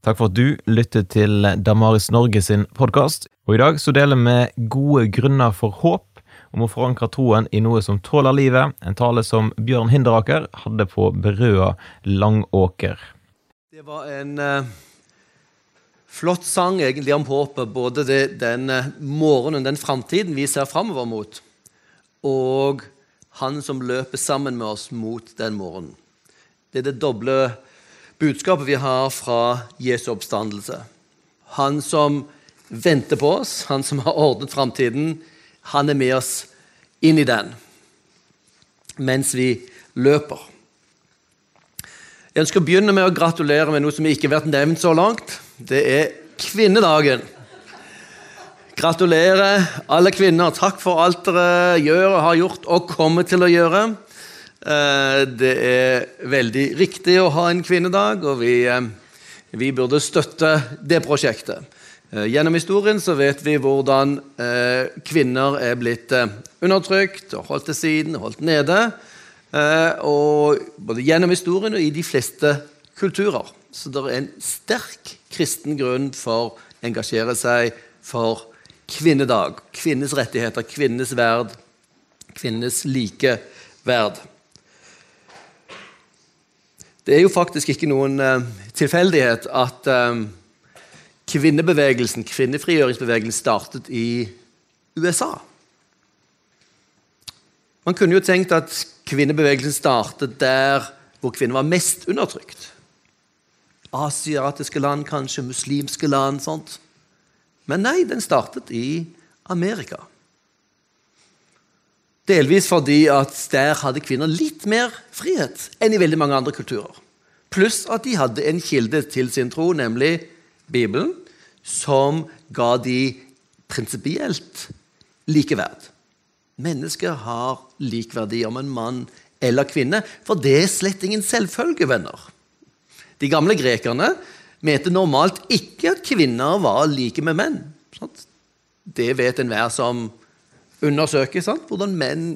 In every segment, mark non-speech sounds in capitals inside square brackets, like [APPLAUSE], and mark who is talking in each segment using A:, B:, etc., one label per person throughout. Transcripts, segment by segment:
A: Takk for at du lyttet til Damaris Norge sin podkast. Og i dag så deler vi gode grunner for håp om å forankre troen i noe som tåler livet. En tale som Bjørn Hinderaker hadde på Berøa Langåker.
B: Det var en eh, flott sang egentlig om håpet. Både det, den eh, morgenen, den framtiden vi ser framover mot, og han som løper sammen med oss mot den morgenen. Det er det doble budskapet vi har fra Jesu oppstandelse. Han som venter på oss, han som har ordnet framtiden, han er med oss inn i den mens vi løper. Jeg ønsker å begynne med å gratulere med noe som ikke har vært nevnt så langt. Det er kvinnedagen. Gratulerer, alle kvinner. Takk for alt dere gjør og har gjort og kommer til å gjøre. Eh, det er veldig riktig å ha en kvinnedag, og vi, eh, vi burde støtte det prosjektet. Eh, gjennom historien så vet vi hvordan kvinner er blitt undertrykt og holdt til siden, holdt nede. Og både gjennom historien og i de fleste kulturer. Så det er en sterk kristen grunn for å engasjere seg for kvinnedag. Kvinnes rettigheter, kvinnes verd, kvinnes likeverd. Det er jo faktisk ikke noen uh, tilfeldighet at uh, kvinnebevegelsen, kvinnefrigjøringsbevegelsen startet i USA. Man kunne jo tenkt at kvinnebevegelsen startet der hvor kvinner var mest undertrykt. Asiatiske land, kanskje, muslimske land. sånt. Men nei, den startet i Amerika. Delvis fordi at der hadde kvinner litt mer frihet enn i veldig mange andre kulturer. Pluss at de hadde en kilde til sin tro, nemlig Bibelen, som ga de prinsipielt likeverd. Mennesker har lik verdi om en mann eller kvinne, for det er slett ingen selvfølge, venner. De gamle grekerne mente normalt ikke at kvinner var like med menn. Det vet enhver som undersøker sant? hvordan menn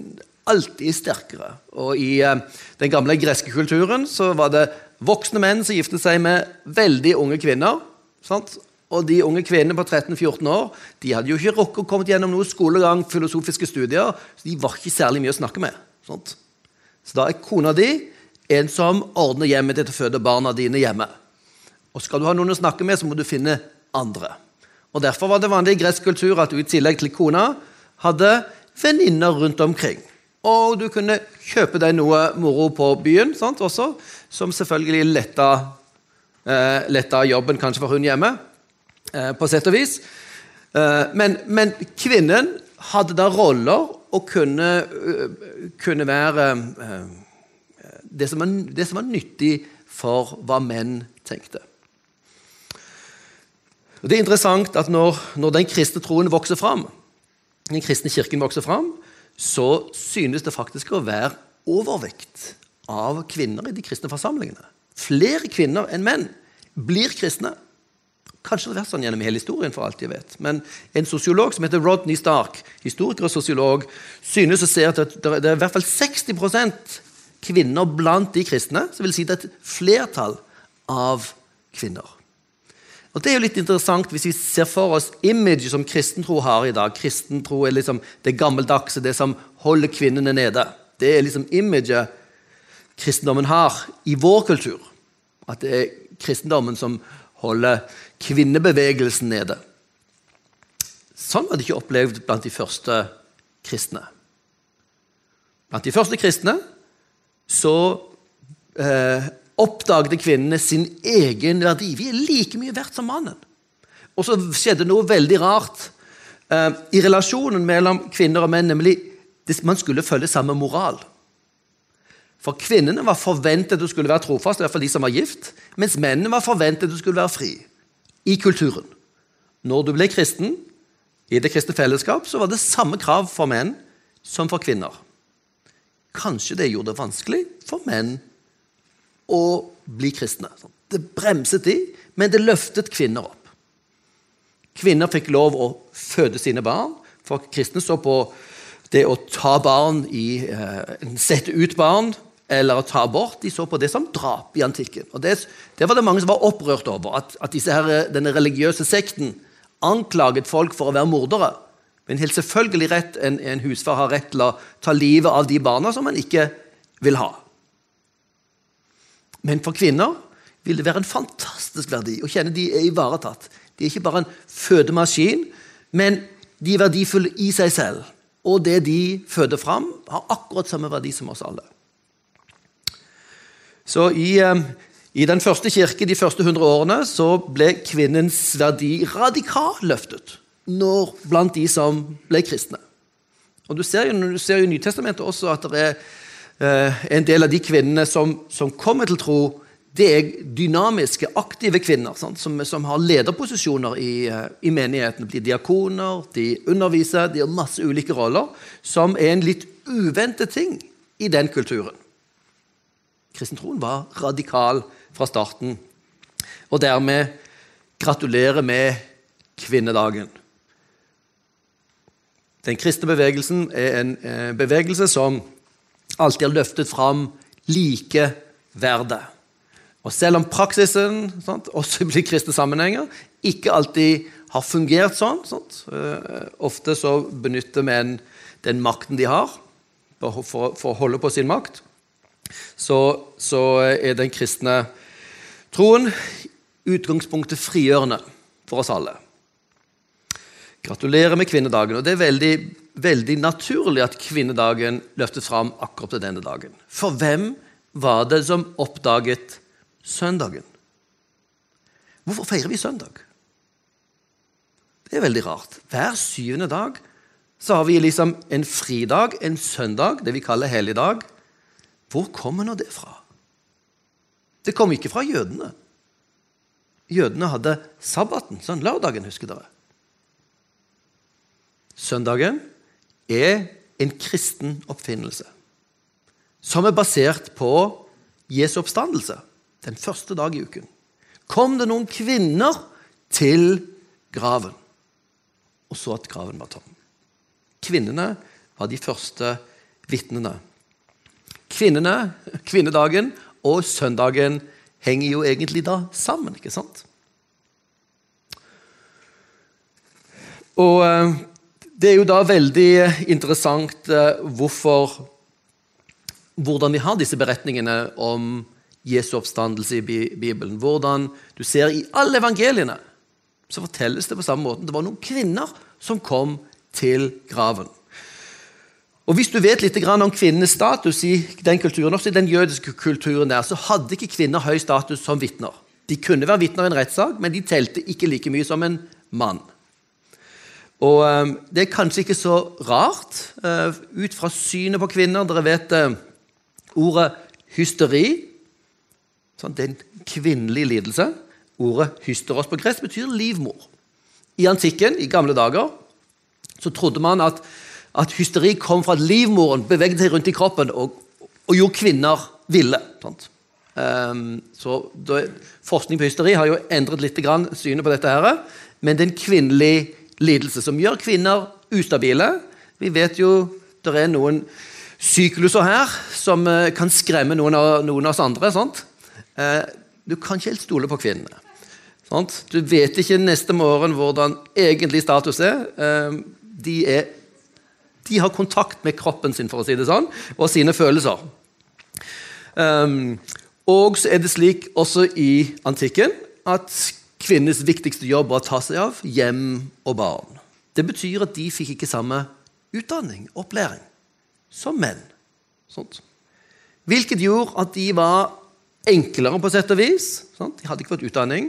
B: alltid er sterkere. Og I eh, den gamle greske kulturen så var det voksne menn som giftet seg med veldig unge kvinner. Sant? Og de unge kvinnene på 13-14 år de hadde jo ikke rukket å komme gjennom noe skolegang, filosofiske studier, så de var ikke særlig mye å snakke med. Sant? Så da er kona di en som ordner hjemmet ditt og føder barna dine hjemme. Og skal du ha noen å snakke med, så må du finne andre. Og Derfor var det vanlig i gresk kultur at du i tillegg til kona hadde venninner rundt omkring. Og du kunne kjøpe deg noe moro på byen sant, også, som selvfølgelig letta, eh, letta jobben kanskje for hun hjemme, eh, på sett og vis. Eh, men, men, kvinnen hadde da roller og kunne, uh, kunne være uh, det, som var, det som var nyttig for hva menn tenkte. Og Det er interessant at når, når den kristne troen vokser fram, den kristne kirken vokser fram, så synes det faktisk å være overvekt av kvinner i de kristne forsamlingene. Flere kvinner enn menn blir kristne. Kanskje det har vært sånn gjennom hele historien, for alt jeg vet. Men en sosiolog som heter Rodney Stark, historiker og sosiolog, synes å se at det er i hvert fall 60% kvinner blant de kristne. Som vil si det er et flertall av kvinner. Og Det er jo litt interessant hvis vi ser for oss image som kristentro har i dag. Kristentro er liksom det gammeldagse, det som holder kvinnene nede. Det er liksom imaget kristendommen har i vår kultur. At det er kristendommen som holder kvinnebevegelsen nede. Sånn var det ikke opplevd blant de første kristne. Blant de første kristne så eh, oppdaget kvinnene sin egen verdi. Vi er like mye verdt som mannen. Og så skjedde noe veldig rart eh, i relasjonen mellom kvinner og menn, nemlig at man skulle følge samme moral. For kvinnene var forventet å skulle være trofast, i hvert fall de som var gift, mens mennene var forventet å skulle være fri i kulturen. Når du ble kristen i det kristne fellesskap, så var det samme krav for menn som for kvinner. Kanskje det gjorde det vanskelig for menn å bli kristne. Det bremset de, men det løftet kvinner opp. Kvinner fikk lov å føde sine barn, for kristne så på det å ta barn i, eh, Sette ut barn eller å ta abort, de så på det som drap i antikken. Og Det, det var det mange som var opprørt over, at, at her, denne religiøse sekten anklaget folk for å være mordere. Men helt selvfølgelig rett, en, en husfar har rett til å ta livet av de barna som han ikke vil ha. Men for kvinner vil det være en fantastisk verdi å kjenne de er ivaretatt. De er ikke bare en fødemaskin, men de er verdifulle i seg selv. Og det de føder fram, har akkurat samme verdi som oss alle. Så i, eh, i den første kirke de første hundre årene så ble kvinnens verdi radikalt løftet når, blant de som ble kristne. Og Du ser jo, du ser jo i Nytestamentet også at det er en del av de kvinnene som, som kommer til tro, det er dynamiske, aktive kvinner som, som, har lederposisjoner i, eh, i menigheten. De er diakoner, de underviser, de har masse ulike roller, som er en litt uventet ting i den kulturen. Kristentroen var radikal fra starten. Og dermed gratulerer med kvinnedagen. Den kristne bevegelsen er en eh, bevegelse som alltid har løftet fram likeverdet. Og selv om praksisen sant, også i kristne sammenhenger ikke alltid har fungert sånn sant, uh, Ofte så benytter menn den makten de har, for, for, å holde på sin makt. Så, så er den kristne troen utgangspunktet frigjørende for oss alle. Gratulerer med kvinnedagen. og Det er veldig, veldig naturlig at kvinnedagen løftes fram akkurat til denne dagen. For hvem var det som oppdaget søndagen? Hvorfor feirer vi søndag? Det er veldig rart. Hver syvende dag så har vi liksom en fridag, en søndag, det vi kaller helligdag. Hvor kommer nå det fra? Det kom ikke fra jødene. Jødene hadde sabbaten, sånn lørdagen, husker dere. Søndagen er en kristen oppfinnelse som er basert på Jesu oppstandelse den første dag i uken. Kom det noen kvinner til graven og så at graven var tom. Kvinnene var de første vitnene. Kvinnene, Kvinnedagen og søndagen henger jo egentlig da sammen, ikke sant? Og eh, det er jo da veldig interessant eh, hvorfor, hvordan vi har disse beretningene om Jesu oppstandelse i Bibelen. Hvordan du ser I alle evangeliene så fortelles det på samme måte. Det var noen kvinner som kom til graven. Og Hvis du vet litt om kvinnenes status i den kulturen, også i den jødiske kulturen der, så hadde ikke kvinner høy status som vitner. De kunne være vitner i en rettssak, men de telte ikke like mye som en mann. Og ehm, Det er kanskje ikke så rart eh, ut fra synet på kvinner. Dere vet eh, ordet hysteri. Sånn, det er en kvinnelig lidelse. Ordet hysteros på gress betyr livmor. I antikken, i gamle dager, så trodde man at, at hysteri kom fra at livmoren beveget seg rundt i kroppen og, og gjorde kvinner ville. Um, så da, Forskning på hysteri har jo endret litt synet på dette, her, men den kvinnelige lidelse som gjør kvinner ustabile. Vi vet jo det er noen sykluser her som eh, kan skremme noen av, noen av oss andre. Sant? Eh, du kan ikke helt stole på kvinnene. Sant? Du vet ikke neste morgen hvordan egentlig status er. Eh, de, er. de, har kontakt med kroppen sin for å si det sånn, og sine følelser. og så er det slik også i antikken at kvinnenes viktigste jobb var å ta seg av hjem og barn. Det betyr at de fikk ikke samme utdanning, opplæring, som menn. Sånt. Hvilket gjorde at de var enklere på sett og vis. Sånt. De hadde ikke fått utdanning.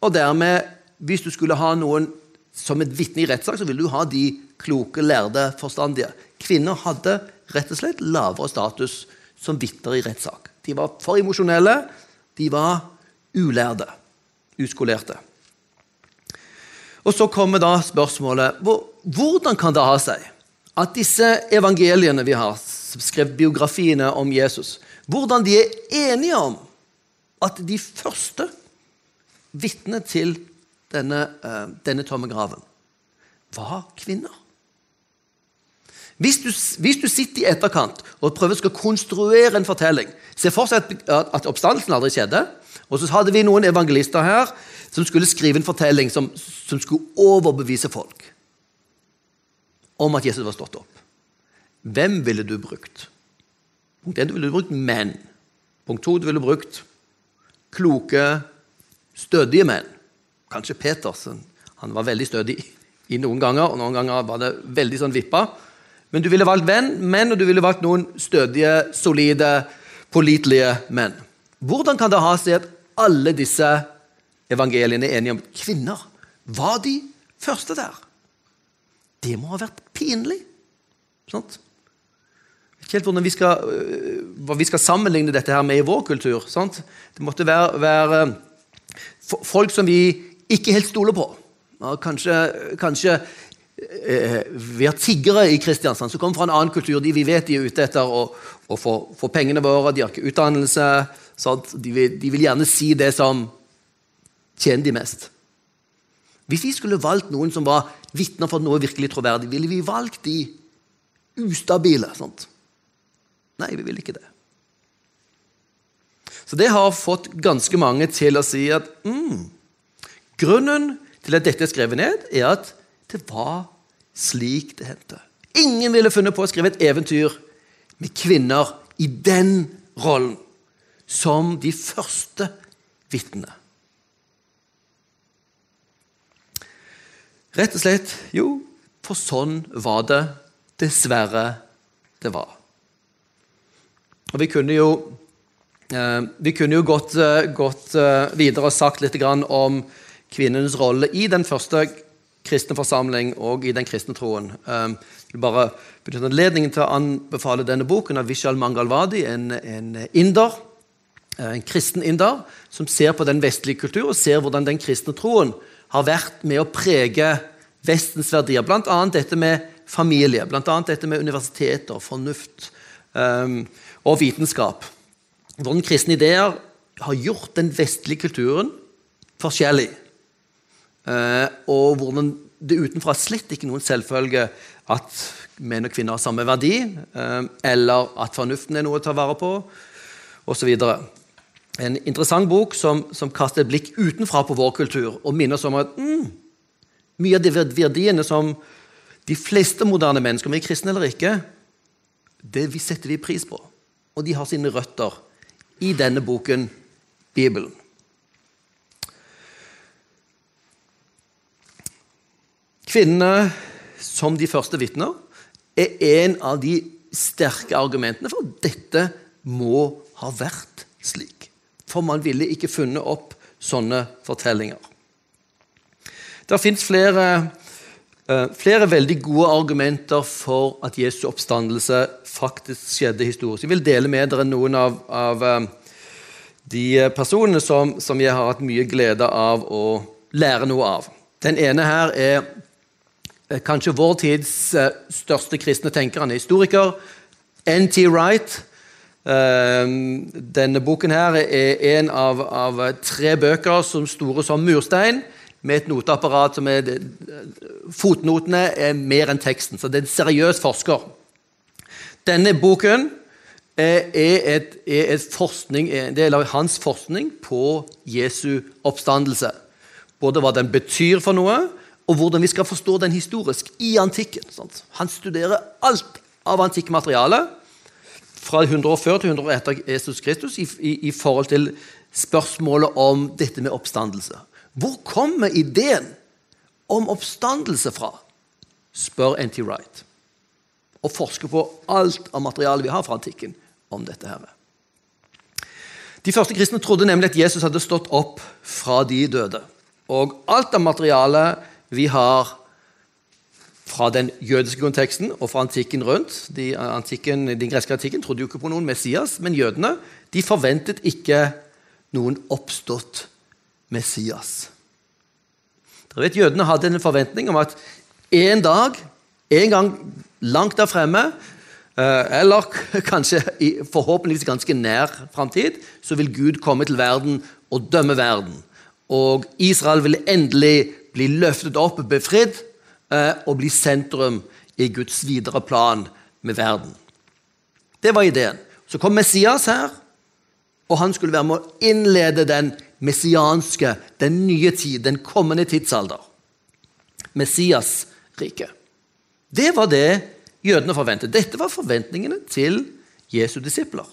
B: Og dermed, hvis du skulle ha noen som et vitne i rettssak, så ville du ha de kloke, lærde, forstandige. Kvinner hadde rett og slett lavere status som vitner i rettssak. De var for emosjonelle, de var ulærde uskolerte. Og Så kommer da spørsmålet hvordan kan det ha seg at disse evangeliene vi har skrevet biografiene om Jesus, hvordan de er enige om at de første vitnene til denne, uh, denne tomme graven var kvinner. Hvis du, hvis du sitter i etterkant og prøver å konstruere en fortelling Se for seg at, at oppstandelsen aldri skjedde. Og så hadde vi noen evangelister her som skulle skrive en fortelling som, som skulle overbevise folk om at Jesus var stått opp. Hvem ville du brukt? Punkt 1, du ville brukt menn. Punkt 2, du ville brukt kloke, stødige menn. Kanskje Petersen. Han var veldig stødig i noen ganger, og noen ganger var det veldig sånn vippa. Men du ville valgt venn, menn og du ville valgt noen stødige, solide, pålitelige menn. Hvordan kan det ha seg at alle disse evangeliene er enige om kvinner? Var de første der? Det må ha vært pinlig. Sant? ikke helt hvordan vi skal, øh, hva vi skal sammenligne dette her med i vår kultur. Sant? Det måtte være, være, folk som vi ikke helt stoler på. Kanskje, kanskje eh, vi har tiggere i Kristiansand som kommer fra en annen kultur. De vi vet de er ute etter å, få, pengene våre, de har ikke utdannelse. De vil, de, vil, gjerne si det som tjener de mest. Hvis vi skulle valgt noen som var vitner for noe virkelig troverdig, ville vi valgt de ustabile. Sant? Nei, vi ville ikke det. Så det har fått ganske mange til å si at mm, grunnen til at dette er skrevet ned, er at det var slik det hendte. Ingen ville funnet på å skrive et eventyr med kvinner i den rollen som de første vitnene. Rett og slett jo, for sånn var det dessverre det var. Og Vi kunne jo, eh, vi kunne jo gått, eh, gått eh, videre og sagt litt om kvinnens rolle i den første kristne forsamling og i den kristne troen. Jeg vil bare benytte anledningen til å anbefale denne boken av Vishal Mangalwadi, en, en inder, en kristen inder, som ser på den vestlige kultur og ser hvordan den kristne troen har vært med å prege Vestens verdier. Bl.a. dette med familie, bl.a. dette med universiteter, fornuft. Um, og vitenskap. Hvordan kristne ideer har gjort den vestlige kulturen forskjellig. Uh, og hvordan det utenfra slett ikke noen selvfølge at menn og kvinner har samme verdi, uh, eller at fornuften er noe å ta vare på, osv. En interessant bok som, som, kaster et blikk utenfra på vår kultur og minner oss om at mm, mye av de verdiene som de fleste moderne mennesker, om vi er kristne eller ikke, det setter vi pris på og de har sine røtter i denne boken, Bibelen. Kvinnene som de første vitner er en av de sterke argumentene for at dette må ha vært slik. For man ville ikke funnet opp sånne fortellinger. Det fins flere Eh, flere veldig gode argumenter for at Jesu oppstandelse faktisk skjedde historisk. Jeg vil dele med dere noen av, av eh, de personene som, som, jeg har hatt mye glede av å lære noe av. Den ene her er eh, kanskje vår tids største kristne tenker. Han er historiker. N.T. Wright. Denne boken her er en av, av tre bøker som store som murstein med et noteapparat som er Fotnotene er mer enn teksten, så det er en seriøs forsker. Denne boken er, et, er et forskning, en del av hans forskning på Jesu oppstandelse. Både hva den betyr for noe, og hvordan vi skal forstå den historisk i antikken. Sant? Han studerer alt av antikk materiale fra 100 år før til 100 år etter Jesus Kristus i, i, i forhold til spørsmålet om dette med oppstandelse. Hvor kommer ideen om oppstandelse fra? spør N.T. Wright. Og forsker på alt av materialet vi har fra antikken om dette. her. De første kristne trodde nemlig at Jesus hadde stått opp fra de døde. Og alt av materialet vi har fra den jødiske konteksten og fra antikken rundt de antikken, Den greske antikken trodde jo ikke på noen Messias, men jødene de forventet ikke noen oppstått Messias. Dere vet, Jødene hadde en forventning om at en dag, en gang langt der fremme, eh, eller [LAUGHS] kanskje i forhåpentligvis ganske nær framtid, så vil Gud komme til verden og dømme verden. Og Israel vil endelig bli løftet opp, befridd, eh, og bli sentrum i Guds videre plan med verden. Det var ideen. Så kom Messias her, og han skulle være med å innlede den messianske, den nye tid, den kommende tidsalder. Messias rike. Det var det jødene forventet. Dette var forventningene til Jesu disipler.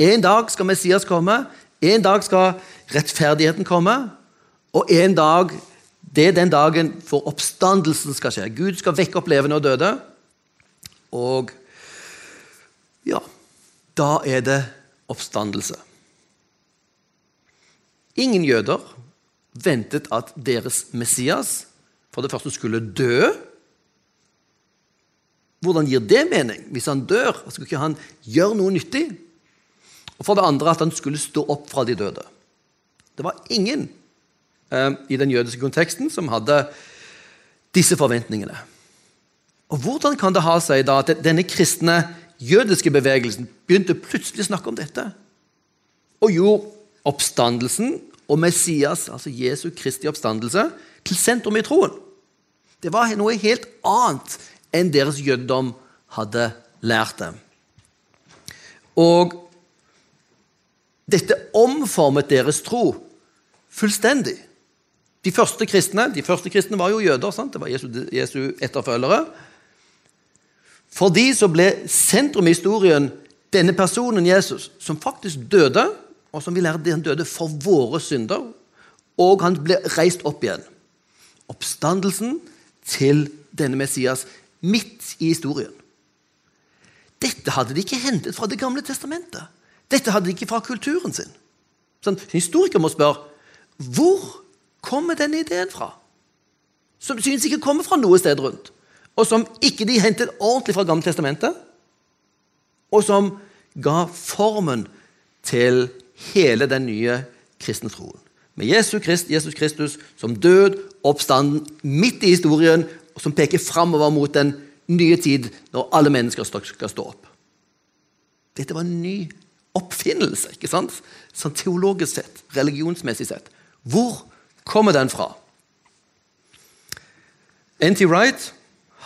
B: En dag skal Messias komme, en dag skal rettferdigheten komme, og en dag det er den dagen for oppstandelsen skal skje. Gud skal vekke opp levende og døde. Og ja, da er det oppstandelse. Ingen jøder ventet at deres Messias for det første skulle dø. Hvordan gir det mening? Hvis han dør, skulle ikke han gjøre noe nyttig? Og for det andre at han skulle stå opp fra de døde. Det var ingen eh, i den jødiske konteksten som hadde disse forventningene. Og Hvordan kan det ha seg da at denne kristne jødiske bevegelsen begynte plutselig å snakke om dette? Og gjorde oppstandelsen og Messias, altså Jesu Kristi oppstandelse, til sentrum i troen. Det var noe helt annet enn deres jødedom hadde lært dem. Og dette omformet deres tro fullstendig. De første kristne de første kristne var jo jøder. Sant? Det var Jesu, Jesu etterfølgere. For de så ble sentrum i historien denne personen Jesus, som faktisk døde, og som vi lærte han døde for våre synder, og han ble reist opp igjen. Oppstandelsen til denne Messias midt i historien. Dette hadde de ikke hentet fra Det gamle testamentet. Dette hadde de ikke fra kulturen sin. Sånn, Historikere må spørre hvor kommer denne ideen fra? Som synes ikke kommer fra noe sted rundt, og som ikke de hentet ordentlig fra Gamle testamentet, og som ga formen til hele den nye kristne troen. Med Jesus, Christ, Jesus Kristus som død, oppstanden midt i historien, og som peker framover mot den nye tid når alle mennesker skal stå opp. Dette var en ny oppfinnelse, ikke sant? Sånn teologisk sett, religionsmessig sett. Hvor kommer den fra? N.T. Wright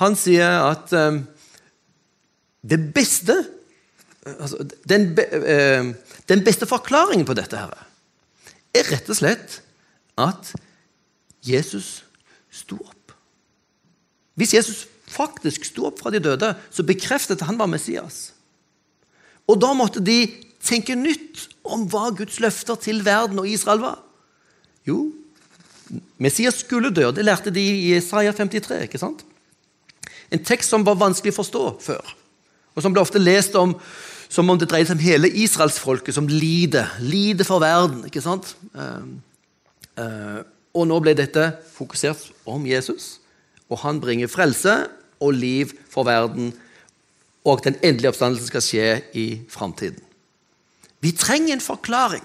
B: han sier at um, det beste altså, den, be, uh, den, beste forklaringen på dette her, er rett og slett at Jesus sto opp. Hvis Jesus faktisk sto opp fra de døde, så bekreftet han var Messias. Og da måtte de tenke nytt om hva Guds løfter til verden og Israel var. Jo, Messias skulle dø. Det lærte de i Isaiah 53. ikke sant? En tekst som var vanskelig å forstå før, og som ble ofte lest om som om det dreide seg om hele israelsfolket som lider. Lider for verden. ikke sant? Uh, uh, og nå ble dette fokusert om Jesus, og han bringer frelse og liv for verden, og den endelige oppstandelsen skal skje i framtiden. Vi trenger en forklaring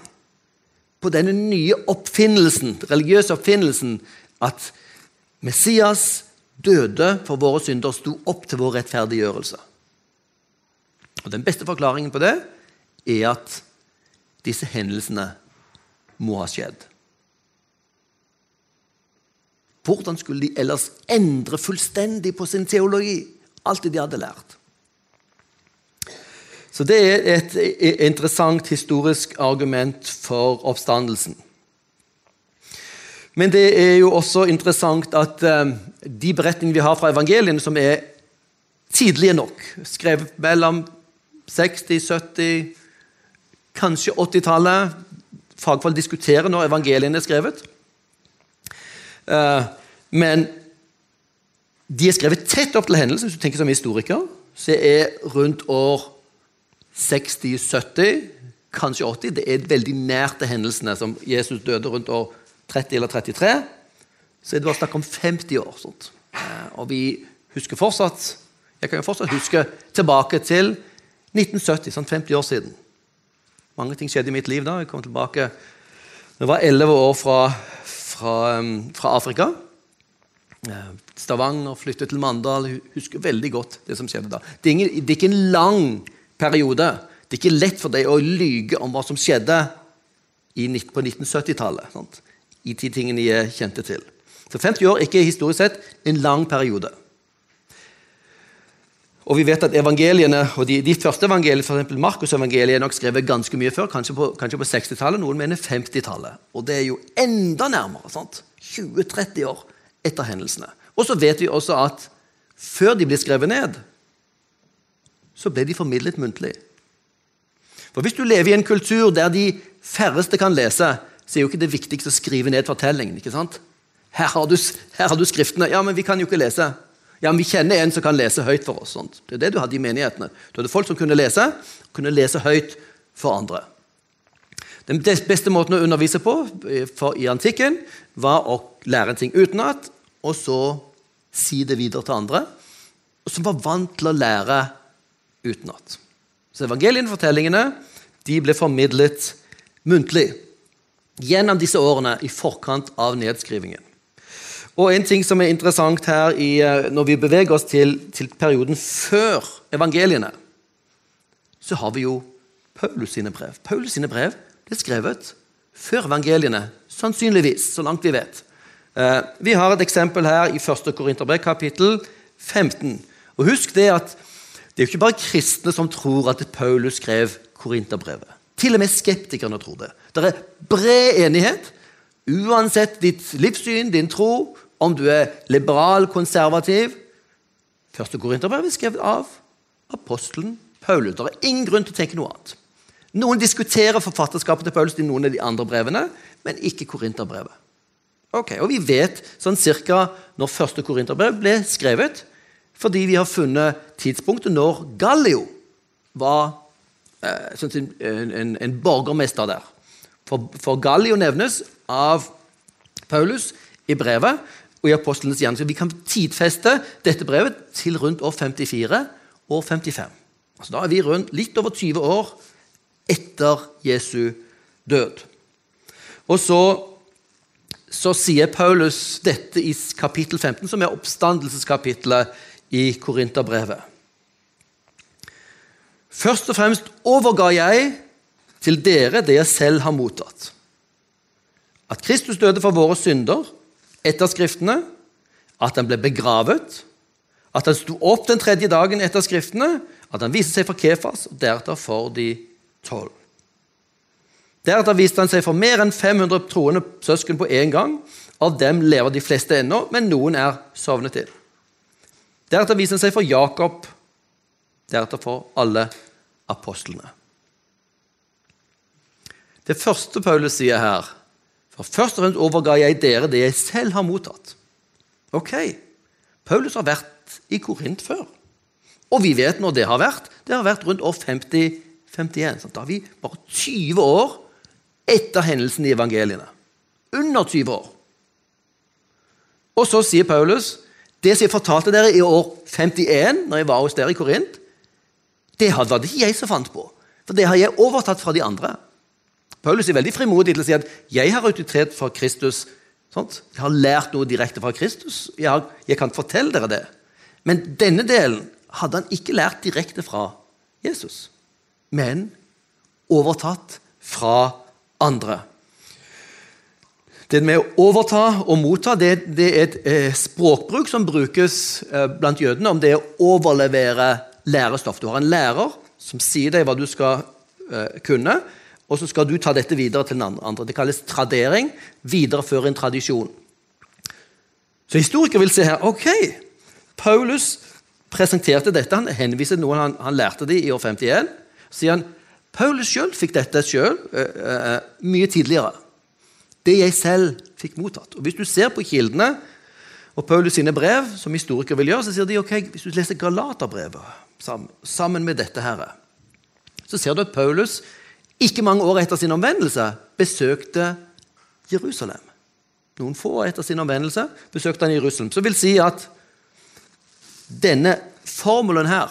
B: på denne nye oppfinnelsen, religiøse oppfinnelsen at Messias døde for våre synder sto opp til vår rettferdiggjørelse. Og Den beste forklaringen på det er at disse hendelsene må ha skjedd. Hvordan skulle de ellers endre fullstendig på sin teologi, alt det de hadde lært? Så det er et interessant historisk argument for oppstandelsen. Men det er jo også interessant at um, de beretningene vi har fra evangeliene, som er tidlige nok, skrevet mellom 60-, 70-, kanskje 80-tallet Fagfolk diskuterer når evangeliene er skrevet. Uh, men de er skrevet tett opp til hendelsen, hvis du tenker som historiker. Så er rundt år 60-70, kanskje 80. Det er veldig nært til hendelsene som Jesus døde rundt år 30 eller 33. Så er det bare snakk om 50 år. Sånt. Eh, og vi husker fortsatt Jeg kan jo fortsatt huske tilbake til 1970, sånn 50 år siden. Mange ting skjedde i mitt liv da. Jeg kom tilbake Jeg var 11 år fra, fra, fra Afrika. Eh, Stavanger, flyttet til Mandal. Husker veldig godt det som skjedde da. Det er, ingen, det er ikke en lang periode. Det er ikke lett for deg å lyge om hva som skjedde på 1970-tallet. I de tingene jeg kjente til. Så 50 år er ikke historisk sett en lang periode. Og vi vet at evangeliene, og De, de første evangeliene, f.eks. Markus-evangeliet, er nok skrevet ganske mye før, kanskje på, kanskje på 60-tallet. Noen mener 50-tallet. Og det er jo enda nærmere. 20-30 år etter hendelsene. Og så vet vi også at før de blir skrevet ned, så ble de formidlet muntlig. For Hvis du lever i en kultur der de færreste kan lese, så er jo ikke det viktigste å skrive ned fortellingen. ikke sant? Her har, du, her har du skriftene. Ja, men vi kan jo ikke lese. Ja, men Vi kjenner en som kan lese høyt for oss. Sånt. Det er det du hadde i menighetene. Du hadde folk som kunne lese, kunne lese høyt for andre. Den beste måten å undervise på for, i antikken var å lære en ting utenat, og så si det videre til andre, som var vant til å lære utenat. Så evangeliefortellingene de ble formidlet muntlig gjennom disse årene i forkant av nedskrivingen. Og En ting som er interessant her i, eh, når vi beveger oss til, til, perioden før evangeliene, så har vi jo Paulus sine brev. Paulus sine brev ble skrevet før evangeliene, sannsynligvis, så langt vi vet. Eh, vi har et eksempel her i 1. Korinterbrev, kapittel 15. Og Husk det at det er jo ikke bare kristne som tror at Paulus skrev Korinterbrevet. Til og med skeptikerne tror det. Det er bred enighet. Uansett ditt livssyn, din tro, om du er liberal, konservativ Første Korinterbrev er skrevet av apostelen Paulus. Det er ingen grunn til å tenke noe annet. Noen diskuterer forfatterskapet til Paulus i noen av de andre brevene, men ikke Korinterbrevet. Ok, og Vi vet sånn cirka når første Korinterbrev ble skrevet, fordi vi har funnet tidspunktet når Gallio var eh, en, en, en, borgermester der. For, for Gallio nevnes av Paulus i brevet og i apostlenes gjerning. Vi kan tidfeste dette brevet til rundt år 54 og 55. Altså, da er vi rundt litt over 20 år etter Jesu død. Og så, så sier Paulus dette i kapittel 15, som er oppstandelseskapitlet i Korinterbrevet. Først og fremst overga jeg til dere det jeg selv har mottatt. At Kristus døde for våre synder etter Skriftene, at han ble begravet, at han sto opp den tredje dagen etter Skriftene, at han viste seg for Kefas og deretter for de tolv. Deretter viste han seg for mer enn 500 troende søsken på én gang. Av dem lever de fleste ennå, men noen er sovnet til. Deretter viste han seg for Jakob, deretter for alle apostlene. Det første Paulus sier her, for først og fremst overga jeg dere det jeg selv har mottatt. Ok, Paulus har vært i Korint før. Og vi vet når det har vært. Det har vært rundt år 50-51. Da har vi bare 20 år etter hendelsen i evangeliene. Under 20 år. Og så sier Paulus det som jeg fortalte dere i år 51, når jeg var hos dere i Korint, det var det ikke jeg som fant på. For det har jeg overtatt fra de andre. Paulus er veldig frimodig til å si at 'jeg har autoritet fra Kristus'. Sånt? Jeg har lært noe direkte fra Kristus. Jeg, har, jeg, kan fortelle dere det. Men denne delen hadde han ikke lært direkte fra Jesus, men overtatt fra andre. Det med å overta og motta det, det er et eh, språkbruk som brukes eh, blant jødene om det å overlevere lærestoff. Du har en lærer som sier deg hva du skal eh, kunne og så skal du ta dette videre til den andre. Det kalles tradering. Videreføre en tradisjon. Så historikere vil se her ok, Paulus presenterte dette. Han henviser noe han, han, lærte det i år 51. Så sier han Paulus sjøl fikk dette sjøl mye tidligere. Det jeg selv fikk mottatt. Og Hvis du ser på kildene og Paulus sine brev, som historikere vil gjøre, så sier de ok, hvis du leser Galaterbrevet sammen, med dette her, så ser du at Paulus ikke mange år etter sin omvendelse besøkte Jerusalem. Noen få år etter sin omvendelse besøkte han Jerusalem. Så vil si at denne formelen her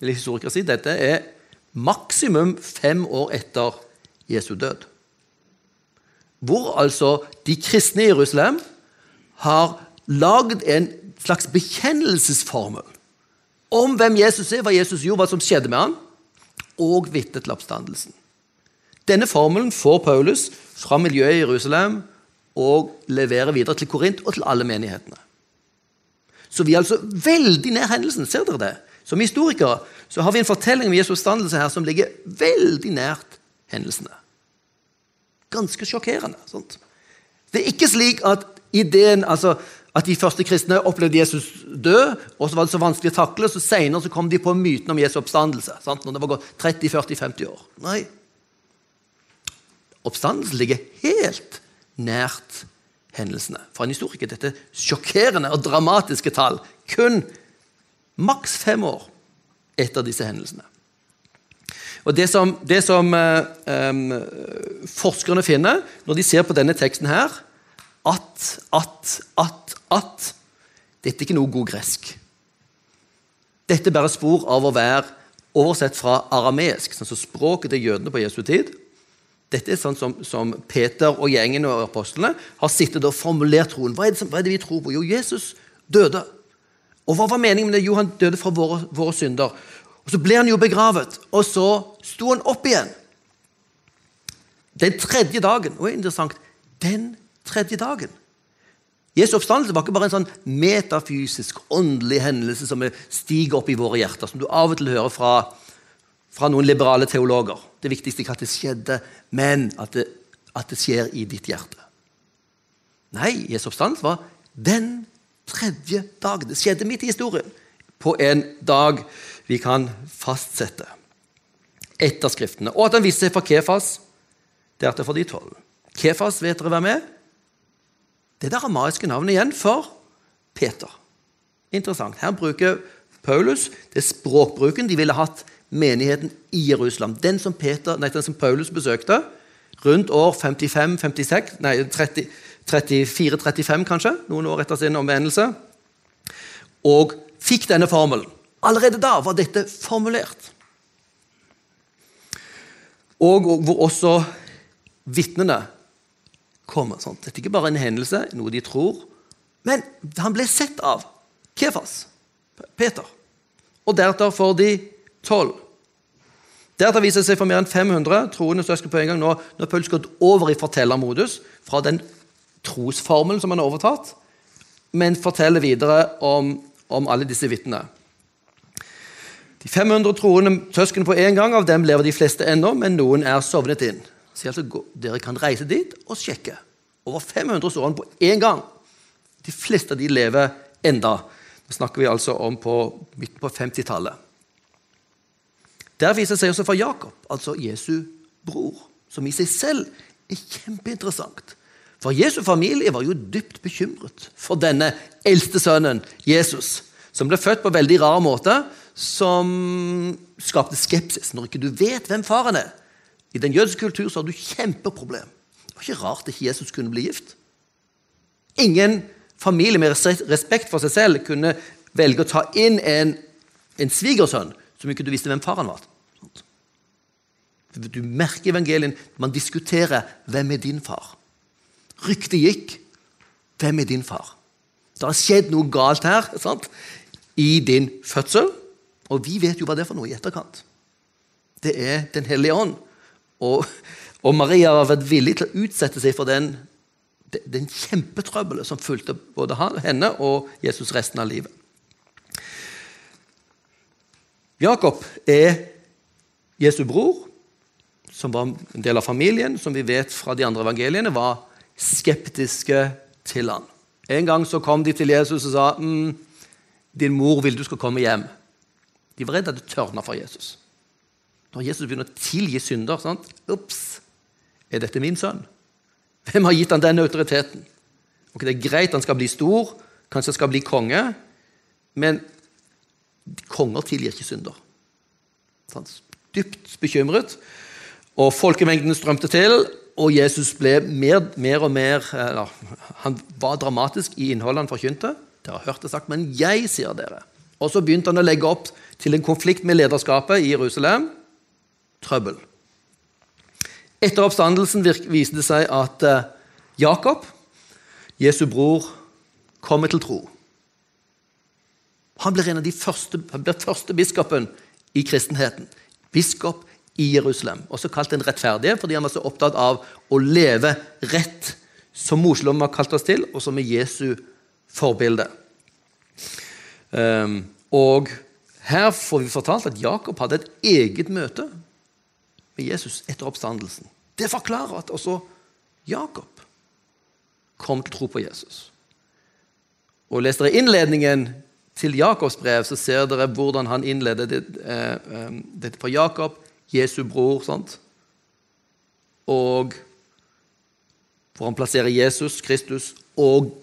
B: vil historikere si, dette er maksimum fem år etter Jesu død. Hvor altså de kristne i Jerusalem har lagd en slags bekjennelsesformel om hvem Jesus er, hva Jesus gjorde, hva som skjedde med ham, og vitnet til oppstandelsen. Denne formelen får Paulus fra miljøet i Jerusalem og leverer videre til Korint og til alle menighetene. Så vi er altså veldig nær hendelsen. Ser dere det? Som historikere så har vi en fortelling om Jesu oppstandelse her som ligger veldig nært hendelsene. Ganske sjokkerende. Sant? Det er ikke slik at ideen, altså at de første kristne opplevde Jesus død, og så var det så vanskelig å takle, så senere så kom de på myten om Jesu oppstandelse. Sant? Når det var gått 30-40-50 år. Nei. Oppstandelsen ligger helt nært hendelsene. For en historiker dette sjokkerende og dramatiske tall. Kun maks fem år etter disse hendelsene. Og Det som, det som eh, forskerne finner når de ser på denne teksten her, at, at, at, at Dette er ikke noe god gresk. Dette er bare spor av å være oversett fra arameisk, sånn som språket til jødene på Jesu tid. Dette er sånn som, som, Peter og gjengen og apostlene har sittet og formulert troen. Hva er, det, hva er, det, vi tror på? Jo, Jesus døde. Og hva var meningen med det? Jo, han døde fra våre, våre synder. Og Så ble han jo begravet, og så sto han opp igjen. Den tredje dagen. Og er interessant den tredje dagen. Jesu oppstandelse var ikke bare en sånn metafysisk, åndelig hendelse som stiger opp i våre hjerter, som du av og til hører fra fra noen liberale teologer. Det viktigste ikke at det skjedde, men at det, at det skjer i ditt hjerte. Nei, Jesu oppstandelse var den tredje dagen. Det skjedde midt i historien. På en dag vi kan fastsette. Etter Skriftene. Og at han viste seg for Kefas, deretter for de tolv. Kefas, vet dere hvem er? Det er det aramaiske navnet igjen for Peter. Interessant. Her bruker Paulus det språkbruken de ville hatt menigheten i Jerusalem. Den som, Peter, nei, den som Paulus besøkte rundt år 55-56, nei 34-35 kanskje, noen år etter sin omvendelse, og fikk denne formelen. Allerede da var dette formulert. Og hvor også vitnene kommer. Sånn. Dette er ikke bare en hendelse, noe de tror, men han ble sett av Kefas, Peter. Og deretter for de tolv. Deretter viser det seg for mer enn 500 troende søsken på en gang nå når Paulus gått over i fortellermodus fra den trosformelen som han har overtatt, men forteller videre om, om alle disse vitnene. De 500 troende søsken på en gang, av dem lever de fleste ennå, men noen er sovnet inn. Så altså, Dere kan reise dit og sjekke. Over 500 står han på én gang. De fleste av de lever enda. Det snakker vi altså om på, midten på 50-tallet. Der viser det seg også for Jakob, altså Jesu bror, som i seg selv er kjempeinteressant. For Jesu familie var jo dypt bekymret for denne eldste sønnen, Jesus, som ble født på veldig rar måte, som skapte skepsis når ikke du vet hvem faren er. I den jødiske kultur så har du kjempeproblem. Det var ikke rart ikke Jesus kunne bli gift. Ingen familie med respekt for seg selv kunne velge å ta inn en, en svigersønn som ikke du visste hvem faren var. Du merker evangelien. Man diskuterer 'Hvem er din far?' Ryktet gikk 'Hvem er din far?' Det har skjedd noe galt her sant? i din fødsel, og vi vet jo hva det er for noe i etterkant. Det er Den hellige ånd. Og, og Maria har vært villig til å utsette seg for den, den kjempetrøbbelet som fulgte både henne og Jesus resten av livet. Jakob er Jesu bror, som var en del av familien, som vi vet fra de andre evangeliene, var skeptiske til han. En gang så kom de til Jesus og sa mm, 'Din mor vil du skal komme hjem'. De var redde at det tørna for Jesus. Når Jesus begynner å tilgi synder sant? Ups, er dette min sønn? Hvem har gitt han den autoriteten? Ok, Det er greit han skal bli stor, kanskje han skal bli konge, men konger tilgir ikke synder. Dypt bekymret. Og folkemengden strømte til, og Jesus ble mer, mer og mer eller, Han var dramatisk i innholdet han forkynte. Dere har hørt det sagt, men jeg sier dere. Og så begynte han å legge opp til en konflikt med lederskapet i Jerusalem. Trøbbel. Etter oppstandelsen viste det seg at eh, Jakob, Jesu bror, kommer til tro. Han blir en av de første, han blir første biskopen i kristenheten. Biskop i Jerusalem. Også kalt den rettferdige, fordi han var så opptatt av å leve rett, som Moselom har kalt oss til, og som er Jesu forbilde. Um, og Her får vi fortalt at Jakob hadde et eget møte med Jesus etter oppstandelsen. Det forklarer at også Jakob kom til tro på Jesus. Og Leser dere innledningen til Jakobs brev, så ser dere hvordan han innleder dette eh, eh, for Jakob, Jesu bror. sant? Og hvor han plasserer Jesus, Kristus og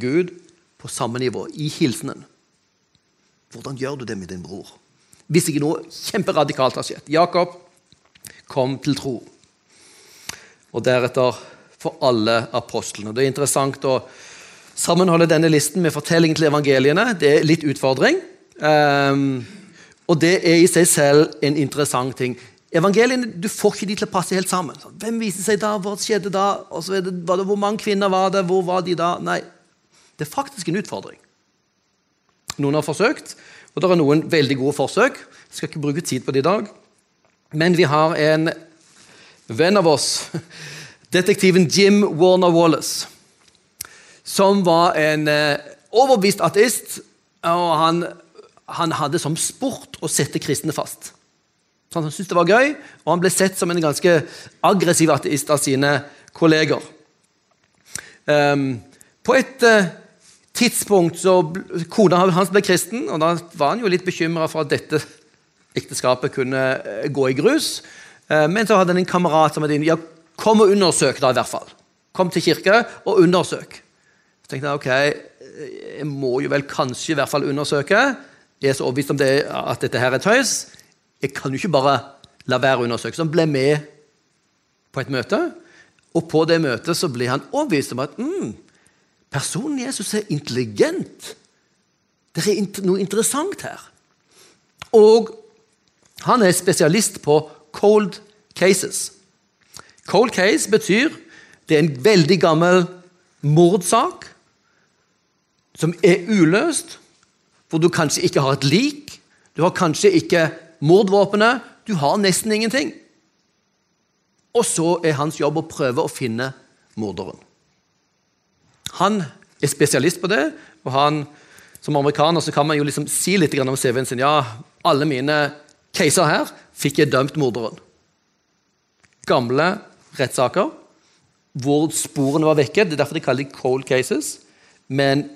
B: Gud på samme nivå i hilsenen. Hvordan gjør du det med din bror? Hvis ikke noe kjemperadikalt har skjedd. Jakob kom til tro. Og deretter for alle apostlene. Det er interessant å sammenholde denne listen med fortellingen til evangeliene. Det er litt utfordring. Um, og det er i seg selv en interessant ting. Evangeliene du får ikke de til å passe helt sammen. Hvem viste seg da? Hva skjedde da? Det, det, hvor mange kvinner var det? Hvor var de da? Nei, det er faktisk en utfordring. Noen har forsøkt, og det er noen veldig gode forsøk. Jeg skal ikke bruke tid på det i dag. Men vi har en venn av oss, detektiven Jim Warner Wallace, som var en eh, overbevist ateist. og han, han hadde som sport å sette kristne fast. Så han syntes det var gøy, og han ble sett som en ganske aggressiv ateist av sine kolleger. Um, på et uh, tidspunkt så Kona hans ble kristen, og da var han jo litt bekymra for at dette ekteskapet kunne uh, gå i grus. Uh, men så hadde han en kamerat som hadde ja, kom og undersøk, da i hvert fall. Kom til kirke og undersøk. Så tenkte jeg ok, jeg må jo vel kanskje i hvert fall undersøke. Jeg er så overbevist om det, at dette her er tøys. Jeg kan jo ikke bare la være å undersøke. Så han ble med på et møte, og på det møtet så ble han overbevist om at mm, personen Jesus er intelligent. Det er noe interessant her. Og han er spesialist på cold cases. Cold case betyr det er en veldig gammel mordsak som er uløst, hvor du kanskje ikke har et lik, du har kanskje ikke mordvåpenet. Du har nesten ingenting. Og så er hans jobb å prøve å finne morderen. Han er spesialist på det, og han, som amerikaner så kan man jo liksom si litt om CV-en sin. Ja, alle mine caser her fikk jeg dømt morderen. Gamle rettssaker hvor sporene var vekke. Det er derfor de kaller det cold cases. Men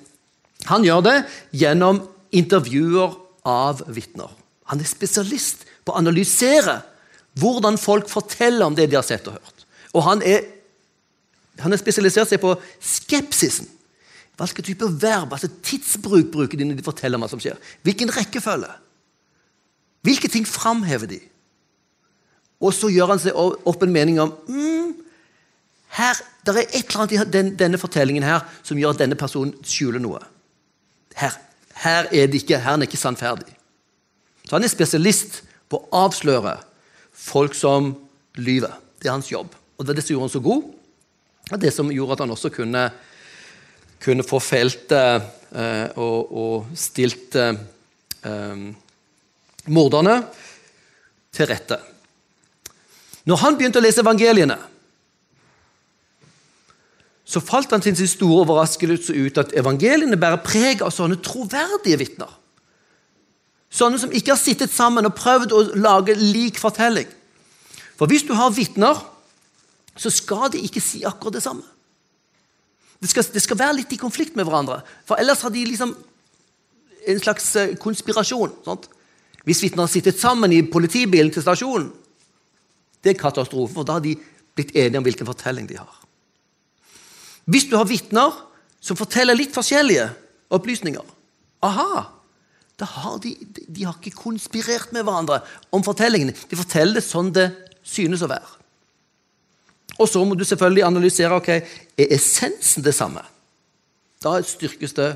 B: han gjør det gjennom intervjuer av vitner. Han er spesialist på å analysere hvordan folk forteller om det de har sett og hørt. Og han er, han er spesialisert seg på skepsisen. Hva typer type verb, altså tidsbruk, bruker de når de forteller om hva som skjer? Hvilken rekkefølge? Hvilke ting framhever de? Og så gjør han seg opp en mening om mm, her, Det er et eller annet i den, denne fortellingen her som gjør at denne personen skjuler noe. Her, her er det ikke, her er han ikke sannferdig. Så han er spesialist på å avsløre folk som lyver. Det er hans jobb. Og det er det som gjorde han så god, det som gjorde at han også kunne, kunne få feltet eh, og, og, stilt eh, morderne til rette. Når han begynte å lese evangeliene, så falt han til sin store overraskelse ut at evangeliene bærer preg av sånne troverdige vitner. Sånne som ikke har sittet sammen og prøvd å lage lik fortelling. For hvis du har vitner, så skal de ikke si akkurat det samme. Det skal, det skal, være litt i konflikt med hverandre, for ellers har de liksom en slags eh, konspirasjon. Sant? Hvis vitner har sittet sammen i politibilen til stasjonen, det er katastrofe, for da har de blitt enige om hvilken fortelling de har. Hvis du har vitner som forteller litt forskjellige opplysninger Aha! Da har de, de har ikke konspirert med hverandre om fortellingene. De forteller det sånn det synes å være. Og så må du selvfølgelig analysere ok, er essensen det samme. Da styrkes det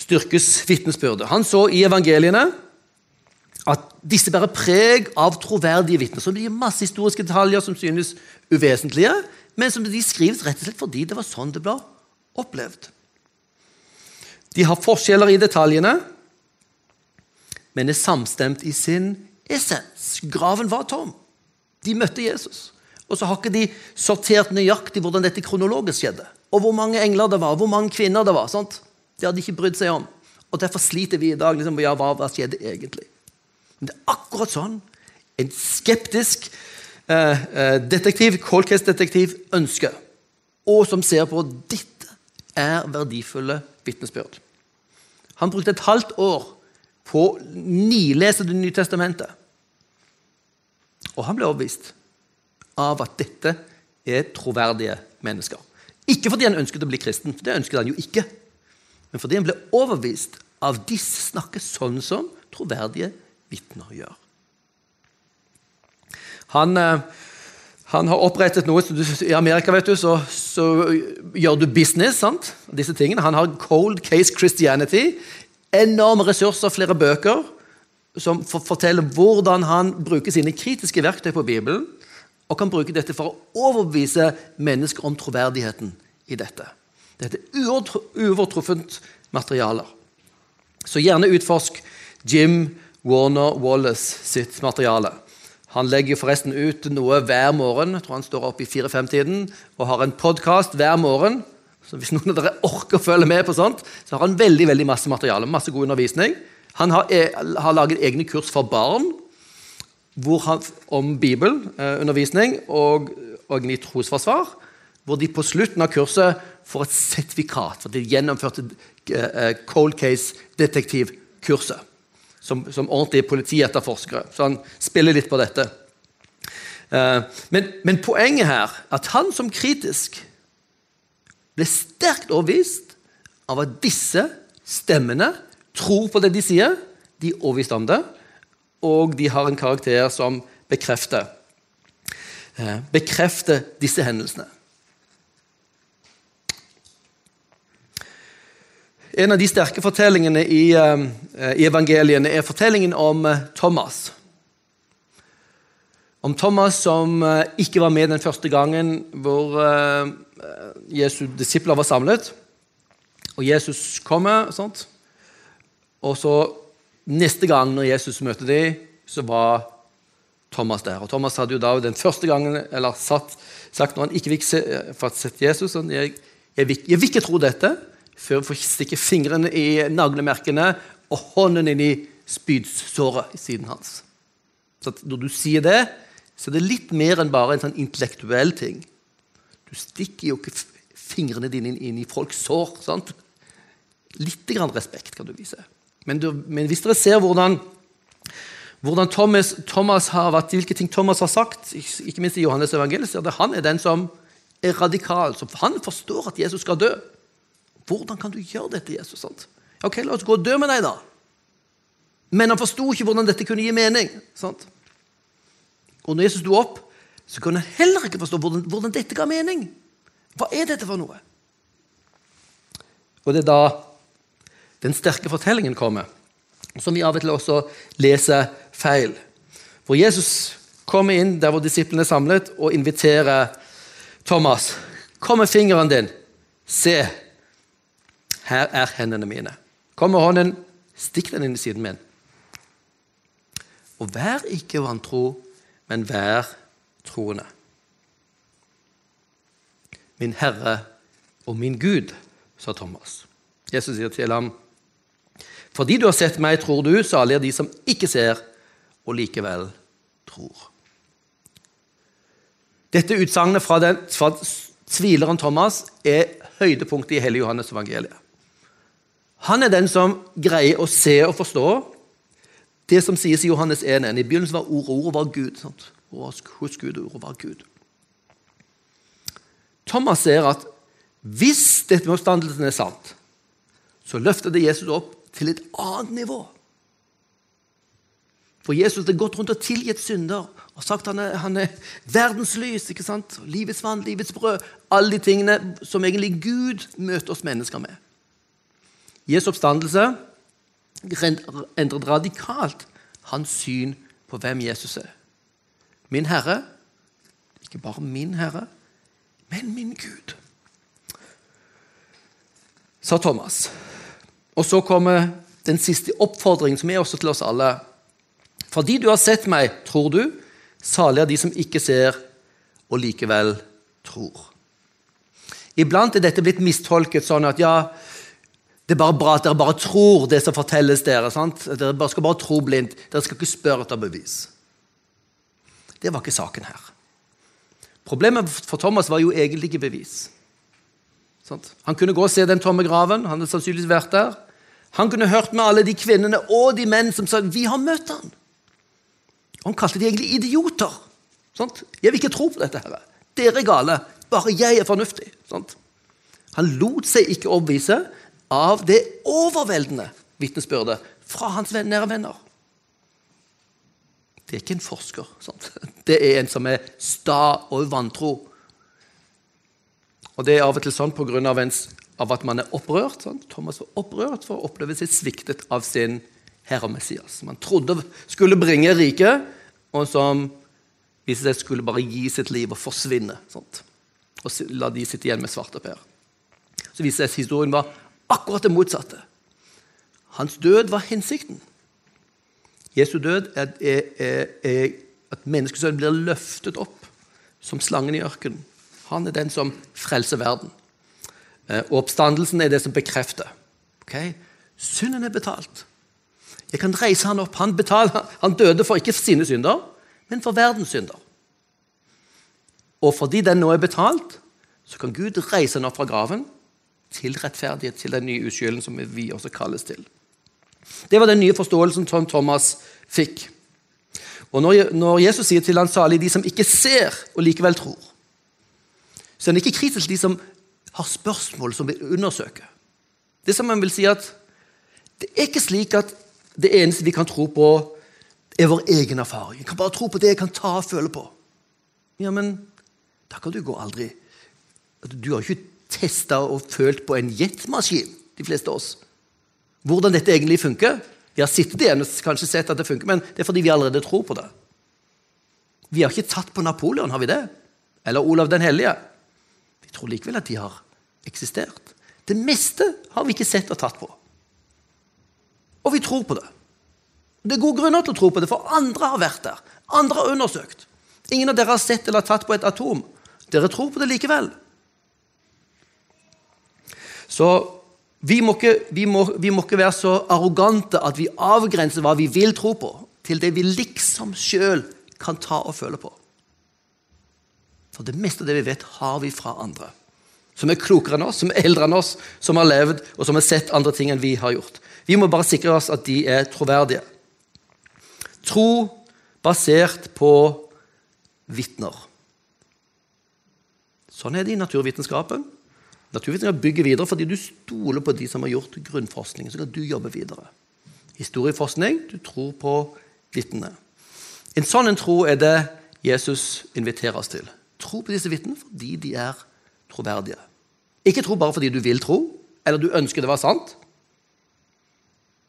B: styrkes vitnesbyrdet. Han så i evangeliene at disse bærer preg av troverdige vitner. Så det gir masse historiske detaljer som synes uvesentlige, men som de skrives rett og slett fordi det var sånn det ble opplevd. De har forskjeller i detaljene, men er samstemt i sin essens. Graven var tom. De møtte Jesus. Og så har ikke de sortert nøyaktig hvordan dette kronologisk skjedde. Og hvor mange engler det var, hvor mange kvinner det var. Sant? Det hadde de ikke brydd seg om. Og derfor sliter vi i dag. Liksom, ja, hva, hva skjedde egentlig? Men det er akkurat sånn en skeptisk eh, eh detektiv, cold case-detektiv ønsker, og som ser på dette er verdifulle vitnesbyrd. Han brukte et halvt år på å nilese Det nye testamentet. Og han ble overbevist av at dette er troverdige mennesker. Ikke fordi han ønsket å bli kristen, for det ønsket han jo ikke. Men fordi han ble overbevist av disse snakker sånn som troverdige vitner gjør. Han, eh, han, har opprettet noe I Amerika vet du, så, så gjør du business. sant? Disse tingene. Han har Cold Case Christianity. Enorme ressurser, flere bøker som forteller hvordan han bruker sine kritiske verktøy på Bibelen, og kan bruke dette for å overbevise mennesker om troverdigheten i dette. Dette er uovertruffent materialer. Så gjerne utforsk Jim Warner Wallace sitt materiale. Han legger forresten ut noe hver morgen. Jeg tror han står opp i fire-fem-tiden og har en podkast hver morgen. Så Hvis noen av dere orker å følge med på sånt, så har han veldig veldig masse materiale. masse god undervisning. Han har, e, har laget egne kurs for barn han, om bibelundervisning eh, og, og i trosforsvar. Hvor de på slutten av kurset får et sertifikat for de gjennomførte eh, cold case-detektivkurset. Som, som ordentlige politietterforskere. Så han spiller litt på dette. Eh, men, men poenget her er at han som kritisk ble sterkt overbevist av at disse stemmene tror på det de sier, de er overbevist om det, og de har en karakter som bekrefter, eh, bekrefter disse hendelsene. En av de sterke fortellingene i, eh, i evangeliene er fortellingen om eh, Thomas. Om Thomas som ikke var med den første gangen hvor Jesu disipler var samlet. Og Jesus kommer. Sånt. Og så Neste gang når Jesus møtte dem, så var Thomas der. Og Thomas hadde jo da den første gangen eller satt, sagt når han ikke fikk se, fått sett Jesus sånn, jeg, jeg, vil, jeg, vil, ikke tro dette før jeg får stikke fingrene i naglemerkene og hånden inn i spydsåret i siden hans. Så Når du sier det, så er det litt mer enn bare en sånn intellektuell ting. Du stikker jo ikke fingrene dine inn i folks sår. sant? Litt grann respekt kan du vise. Men, du, men hvis dere ser hvordan, hvordan Thomas, Thomas, har vært, hvilke ting Thomas har sagt, ikke minst i Johannes evangeliet, så er det han er den som er radikal. Så han forstår at Jesus skal dø. Hvordan kan du gjøre dette, Jesus? Sant? Ok, La oss gå og dø med deg, da. Men han forsto ikke hvordan dette kunne gi mening. Sant? Og når Jesus sto opp, så kunne han heller ikke forstå hvordan, hvordan dette ga mening. Hva er dette for noe? Og det er da den sterke fortellingen kommer, som vi av og til også leser feil. Hvor Jesus kommer inn der hvor disiplene er samlet, og inviterer Thomas. 'Kom med fingeren din. Se, her er hendene mine.' Kom med hånden, stikk den inn i siden min. Og vær ikke vantro, men vær troende. Min Herre og min Gud, sa Thomas. Jesus sier til ham, fordi du har sett meg, tror du, salig er de som ikke ser, og likevel tror. Dette utsagnet fra, den, fra tvileren Thomas er høydepunktet i hele Johannes evangeliet. Han er den som greier å se og forstå det som sies i Johannes 1. I begynnelsen var ordet, ordet var Gud. Sant? Hos Gud, ordet var Gud. Thomas ser at hvis dette med oppstandelsen er sant, så løfter det Jesus opp til et annet nivå. For Jesus har gått rundt og tilgitt synder og sagt han er, han er verdens lys, ikke sant? livets vann, livets brød. Alle de tingene som egentlig Gud møter oss mennesker med. Jesu oppstandelse endret radikalt hans syn på hvem Jesus er. Min Herre, ikke bare min Herre, men min Gud, sa Thomas. Og så kommer den siste oppfordringen, som er også til oss alle. Fordi du har sett meg, tror du, salig er de som ikke ser, og likevel tror. Iblant er dette blitt mistolket sånn at ja, det er bare bra at dere bare tror det som fortelles dere. sant? Dere skal bare tro blindt. Dere skal ikke spørre etter bevis. Det var ikke saken her. Problemet for Thomas var jo egentlig ikke bevis. Han kunne gå og se den tomme graven. Han hadde sannsynligvis vært der. Han kunne hørt med alle de kvinnene og de menn som sa vi har møtt han. Han kalte de egentlig idioter. Sant? Jeg vil ikke tro på dette. her. Dere er gale. Bare jeg er fornuftig. Sant? Han lot seg ikke overbevise av det overveldende vitnesbyrdet fra hans nære venner. Det er ikke en forsker. Sant? Det er en som er sta og vantro. Og Det er av og til sånn pga. Av at man er opprørt. Sant? Thomas var opprørt for å oppleve seg sviktet av sin herre Messias. Man trodde skulle bringe riket, og som viste seg skulle bare gi sitt liv og forsvinne. Sant? Og la de sitte igjen med svarteper. Så viste det seg at historien var akkurat det motsatte. Hans død var hensikten. Jesu død er, er, er, er at menneskesønnen blir løftet opp som slangen i ørkenen. Han er den som frelser verden. Eh, og oppstandelsen er det som bekrefter. Okay? Synden er betalt. Jeg kan reise han opp. Han, betaler, han døde for ikke sine synder, men for verdens synder. Og fordi den nå er betalt, så kan Gud reise han opp fra graven til rettferdighet, til den nye uskylden som vi også kalles til. Det var den nye forståelsen som Thomas fikk. Og Når, Jesus sier til han salig de som ikke ser og likevel tror, så er han ikke kritisk til de som har spørsmål som vil undersøke. Det som han vil si at det er ikke slik at det eneste vi kan tro på, er vår egen erfaring. Jeg kan bare tro på det jeg kan ta og føle på. Ja, men da kan du gå aldri Du har ikke testa og følt på en jetmaskin, de fleste av oss hvordan dette egentlig funker. Vi har sittet igjen og kanskje sett at det funker, men det er fordi vi allerede tror på det. Vi har ikke tatt på Napoleon, har vi det? Eller Olav den hellige? Vi tror likevel at de har eksistert. Det meste har vi ikke sett og tatt på. Og vi tror på det. Det er gode grunner til å tro på det, for andre har vært der. Andre har undersøkt. Ingen av dere har sett eller tatt på et atom. Dere tror på det likevel. Så vi må, ikke, vi, må, vi må, ikke, være så arrogante at vi avgrenser hva vi vil tro på, til det vi liksom sjøl kan ta og føle på. For det meste av det vi vet, har vi fra andre. Som er klokere enn oss, som er eldre enn oss, som har levd og som har sett andre ting enn vi har gjort. Vi må bare sikre oss at de er troverdige. Tro basert på vitner. Sånn er det i naturvitenskapen. Naturvitenskap bygger videre fordi du stoler på de som har gjort grunnforskningen. Så kan du jobbe videre. Historieforskning du tror på vitnene. En sånn en tro er det Jesus inviterer oss til. Tro på disse vitnene fordi de er troverdige. Ikke tro bare fordi du vil tro, eller du ønsker det var sant.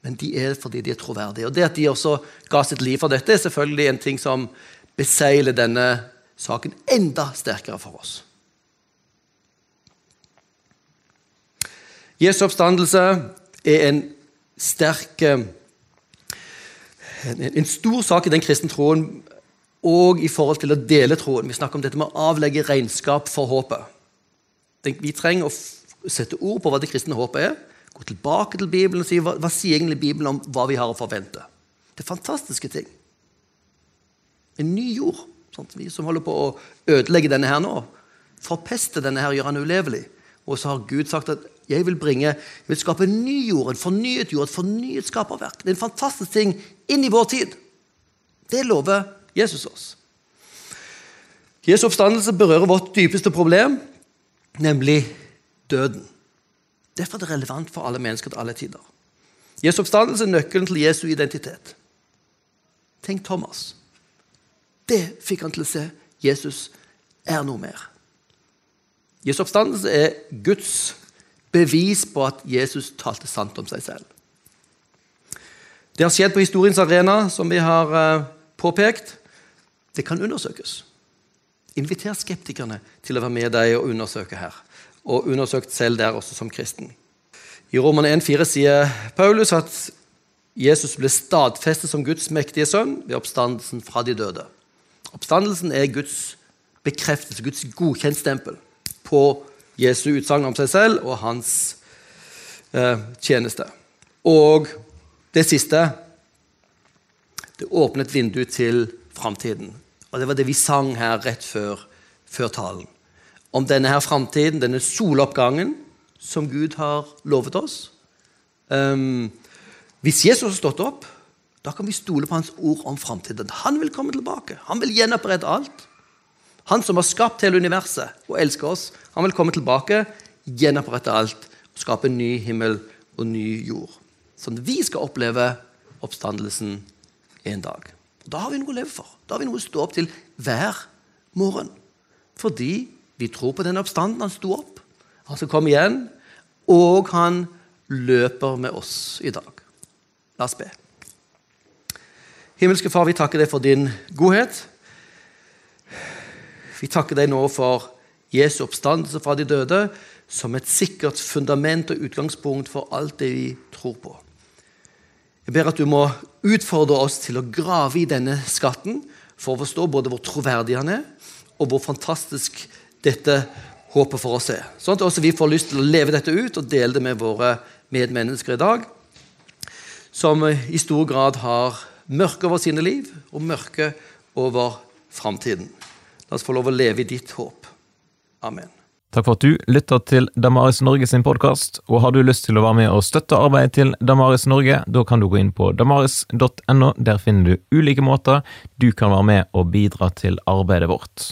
B: Men de er fordi de er troverdige. Og Det at de også ga sitt liv for dette, er selvfølgelig en ting som beseiler denne saken enda sterkere for oss. Jesu oppstandelse er en sterk en, en stor sak i den kristne troen og i forhold til å dele troen. Vi snakker om dette med å avlegge regnskap for håpet. Vi trenger å sette ord på hva det kristne håpet er. Gå tilbake til Bibelen og si hva, hva sier egentlig Bibelen om hva vi har å forvente. Det er fantastiske ting. En ny jord. Sant? Vi som holder på å ødelegge denne her nå. Forpeste denne her, gjøre den ulevelig. Og så har Gud sagt at jeg vil bringe, jeg vil skape en ny jord, en fornyet jord, et fornyet skaperverk. Det er en fantastisk ting inn i vår tid. Det lover Jesus oss. Jesu oppstandelse berører vårt dypeste problem, nemlig døden. Derfor er det relevant for alle mennesker til alle tider. Jesu oppstandelse er nøkkelen til Jesu identitet. Tenk Thomas. Det fikk han til å se. Jesus er noe mer. Jesu oppstandelse er Guds bevis på at Jesus talte sant om seg selv. Det har skjedd på historiens arena, som vi har uh, påpekt. Det kan undersøkes. Inviter skeptikerne til å være med deg og undersøke her. Og undersøkt selv der også som kristen. I Roman 1,4 sier Paulus at Jesus ble stadfestet som Guds mektige sønn ved oppstandelsen fra de døde. Oppstandelsen er Guds bekreftelse, Guds godkjentstempel på Jesu utsagn om seg selv og hans eh, tjeneste. Og det siste Det åpnet vinduet vindu til framtiden. Og det var det vi sang her rett før, før talen. Om denne her framtiden, denne soloppgangen som Gud har lovet oss. Um, hvis Jesus har stått opp, da kan vi stole på hans ord om framtiden. Han vil komme tilbake. Han vil gjenopprette alt. Han som har skapt hele universet og elsker oss, han vil komme tilbake, gjenopprette alt og skape en ny himmel og ny jord. Sånn at vi skal oppleve oppstandelsen en dag. Da har vi noe å leve for. Da har vi noe å stå opp til hver morgen. Fordi vi tror på den oppstanden. Han sto opp, han skal komme igjen, og han løper med oss i dag. La oss be. Himmelske Far, vi takker deg for din godhet. Vi takker deg nå for Jesu oppstandelse fra de døde som et sikkert fundament og utgangspunkt for alt det vi tror på. Jeg ber at du må utfordre oss til å grave i denne skatten for å forstå både hvor troverdig han er, og hvor fantastisk dette håpet for oss er. Sånn at også vi får lyst til å leve dette ut og dele det med våre medmennesker i dag, som i stor grad har mørke over sine liv og mørke over framtiden. La oss få lov å leve i ditt håp. Amen.
A: Takk for at du lytter til Damaris Norge sin podkast. Og har du lyst til å være med og støtte arbeidet til Damaris Norge, da kan du gå inn på damaris.no. Der finner du ulike måter du kan være med og bidra til arbeidet vårt.